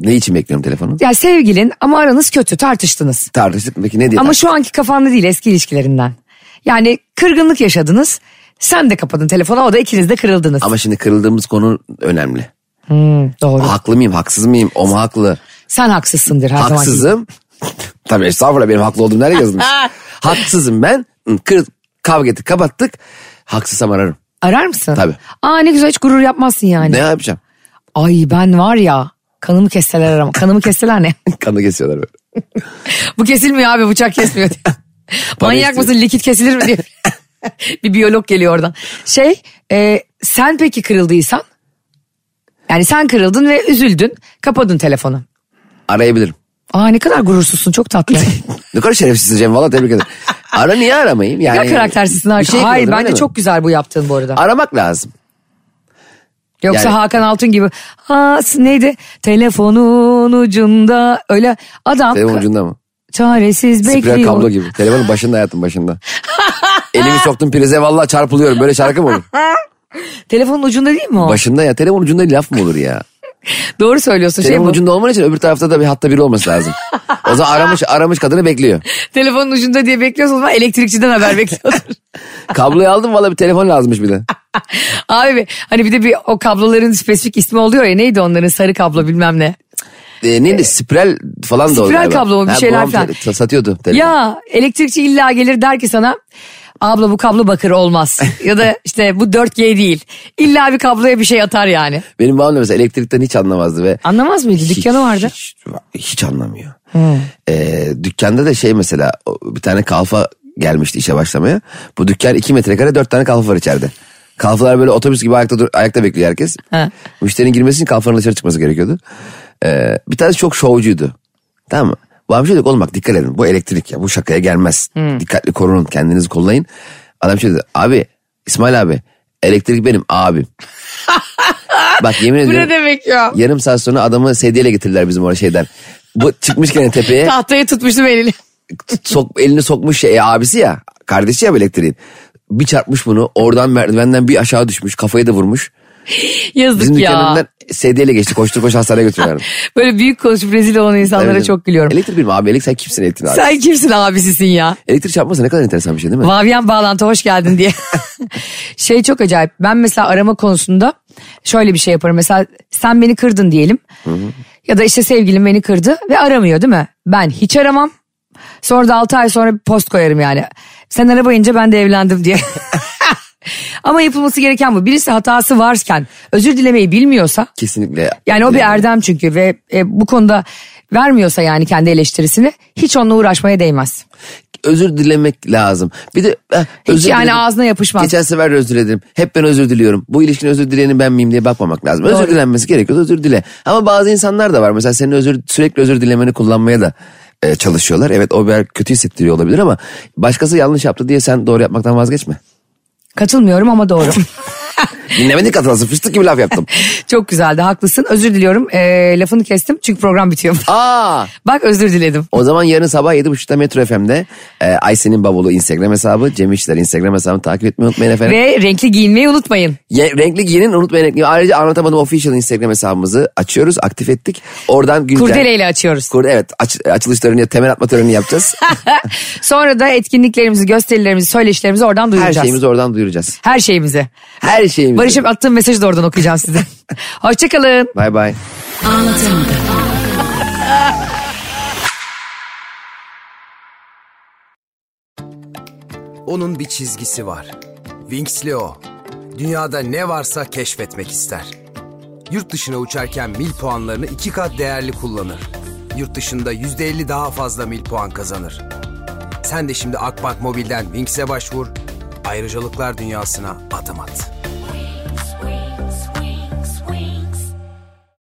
S2: Ne için bekliyorum telefonu?
S1: Ya sevgilin ama aranız kötü tartıştınız.
S2: Tartıştık peki ne diye
S1: Ama
S2: tartıştık?
S1: şu anki kafanda değil eski ilişkilerinden. Yani kırgınlık yaşadınız. Sen de kapadın telefonu o da ikiniz de kırıldınız.
S2: Ama şimdi kırıldığımız konu önemli.
S1: Hmm, doğru.
S2: Haklı mıyım haksız mıyım o mu haklı?
S1: Sen haksızsındır her zaman.
S2: Haksızım. <laughs> Tabii estağfurullah benim haklı olduğum nereye yazılmış? <laughs> Haksızım ben. Kır, kavga ettik kapattık. Haksızsam ararım.
S1: Arar mısın?
S2: Tabii.
S1: Aa ne güzel hiç gurur yapmazsın yani.
S2: Ne yapacağım?
S1: Ay ben var ya kanımı kesseler aramam. Kanımı kesseler ne? <laughs>
S2: Kanı kesiyorlar böyle.
S1: Bu kesilmiyor abi bıçak kesmiyor diye. <laughs> Manyak mısın likit kesilir mi diye. <laughs> bir biyolog geliyor oradan. Şey e, sen peki kırıldıysan yani sen kırıldın ve üzüldün kapadın telefonu.
S2: Arayabilirim.
S1: Aa ne kadar gurursuzsun çok tatlı.
S2: Ne kadar şerefsizsin Cem valla tebrik ederim. Ara niye aramayayım?
S1: Ya
S2: Yani,
S1: karaktersizsin
S2: bir
S1: arkadaş.
S2: şey
S1: Hayır bence çok güzel bu yaptığın bu arada.
S2: Aramak lazım.
S1: Yoksa
S2: Yani-
S1: Hakan Altun gibi ha neydi telefonun ucunda öyle adam
S2: Telefon ucunda mı?
S1: çaresiz
S2: Spiral
S1: bekliyor.
S2: kablo gibi. Telefonun başında hayatım başında. <laughs> Elimi soktum prize vallahi çarpılıyorum. Böyle şarkı mı olur? <laughs>
S1: Telefonun ucunda değil mi o?
S2: Başında ya. Telefon ucunda laf mı olur ya? <laughs>
S1: Doğru söylüyorsun. Şey
S2: Telefon
S1: bu.
S2: ucunda olman için öbür tarafta da bir hatta biri olması lazım. O zaman aramış aramış kadını bekliyor.
S1: Telefonun ucunda diye bekliyorsun ama elektrikçiden haber bekliyordur.
S2: Kabloyu aldım valla bir telefon lazımmış bir de. <laughs>
S1: Abi hani bir de bir o kabloların spesifik ismi oluyor ya neydi onların sarı kablo bilmem ne.
S2: Ee, neydi spiral falan da
S1: Spiral
S2: o galiba.
S1: kablo mu? Bir
S2: Ha,
S1: şeyler falan.
S2: te- satıyordu telefon.
S1: Ya elektrikçi illa gelir der ki sana abla bu kablo bakır olmaz. <laughs> ya da işte bu 4G değil. İlla bir kabloya bir şey atar yani.
S2: Benim babam da mesela elektrikten hiç anlamazdı ve
S1: Anlamaz mıydı?
S2: hiç-
S1: Dükkanı vardı.
S2: Hiç, hiç anlamıyor. Ee, dükkanda da şey mesela bir tane kalfa gelmişti işe başlamaya. Bu dükkan iki metrekare dört tane kalfa var içeride. Kalfalar böyle otobüs gibi ayakta, dur- ayakta bekliyor herkes.
S1: Ha.
S2: Müşterinin girmesi için kalfanın dışarı çıkması gerekiyordu. Ee, bir tanesi çok şovcuydu. Tamam mı? Babam şey dedi oğlum bak dikkat edin bu elektrik ya bu şakaya gelmez. Dikkatli korunun kendinizi kollayın. Adam şey dedi abi İsmail abi elektrik benim abim. <laughs> bak yemin
S1: Bu
S2: ediyorum.
S1: ne demek ya?
S2: Yarım saat sonra adamı sedyeyle getirdiler bizim oraya şeyden. Bu çıkmış gene <laughs> tepeye
S1: Tahtaya tutmuştum elini.
S2: Sok, elini sokmuş şey, abisi ya kardeşi ya bu elektriğin. Bir çarpmış bunu oradan merdivenden bir aşağı düşmüş kafayı da vurmuş. <laughs>
S1: Yazık
S2: Bizim
S1: ya.
S2: dükkanından sedyeyle geçti koştur koş hastaneye götürüyorlar. <laughs>
S1: Böyle büyük konuşup rezil olan insanlara
S2: Evet.
S1: çok gülüyorum.
S2: Elektrik benim abi elektrik sen kimsin elektrik abi?
S1: Sen kimsin abisisin ya?
S2: Elektrik çarpması ne kadar enteresan bir şey değil mi?
S1: Vavyen bağlantı hoş geldin diye. <laughs> şey çok acayip. Ben mesela arama konusunda şöyle bir şey yaparım. Mesela sen beni kırdın diyelim. Ya da işte sevgilim beni kırdı ve aramıyor değil mi? Ben hiç aramam. Sonra da 6 ay sonra bir post koyarım yani. Sen arabayınca ben de evlendim diye. <laughs> Ama yapılması gereken bu. Birisi hatası varken özür dilemeyi bilmiyorsa
S2: Kesinlikle.
S1: yani o bir erdem çünkü ve e, bu konuda vermiyorsa yani kendi eleştirisini hiç onunla uğraşmaya değmez.
S2: Özür dilemek lazım. Bir de eh,
S1: Hiç
S2: özür
S1: yani
S2: diledim.
S1: ağzına yapışmaz.
S2: Geçen sefer de özür diledim. Hep ben özür diliyorum. Bu ilişkinin özür dileyenin ben miyim diye bakmamak lazım. Özür
S1: Doğru.
S2: dilenmesi gerekiyor özür dile. Ama bazı insanlar da var. Mesela senin özür sürekli özür dilemeni kullanmaya da e, çalışıyorlar. Evet o bir kötü hissettiriyor olabilir ama başkası yanlış yaptı diye sen doğru yapmaktan vazgeçme.
S1: Katılmıyorum ama doğru. <laughs> <laughs>
S2: Dinlemedin katılası fıstık gibi laf yaptım. <laughs>
S1: Çok güzeldi haklısın özür diliyorum Ee, lafını kestim çünkü program bitiyor.
S2: Aa <laughs>
S1: Bak özür diledim.
S2: o zaman yarın sabah 7.30'da Metro FM'de e, Ayşe'nin bavulu Instagram hesabı, Cem İşler Instagram hesabını takip etmeyi unutmayın efendim.
S1: Ve renkli giyinmeyi unutmayın.
S2: Ye- renkli giyinin unutmayın. renkli- Ayrıca anlatamadım official Instagram hesabımızı açıyoruz, aktif ettik. Oradan güncel...
S1: Kurdeleyle açıyoruz.
S2: Kur, evet aç, açılışlarını, temel atma törenini yapacağız.
S1: Sonra da etkinliklerimizi, gösterilerimizi, söyleşilerimizi oradan
S2: Her
S1: duyuracağız.
S2: şeyimizi oradan duyuracağız.
S1: Her şeyimizi.
S2: Her şeyimizi.
S1: Barış'ım attığım mesajı da oradan okuyacağım size. <laughs> Hoşçakalın.
S2: Bay bay.
S3: Onun bir çizgisi var. Winx'li o. Dünyada ne varsa keşfetmek ister. Yurt dışına uçarken mil puanlarını iki kat değerli kullanır. Yurt dışında yüzde elli daha fazla mil puan kazanır. Sen de şimdi Akbank Mobil'den Winx'e başvur. Ayrıcalıklar dünyasına adım at.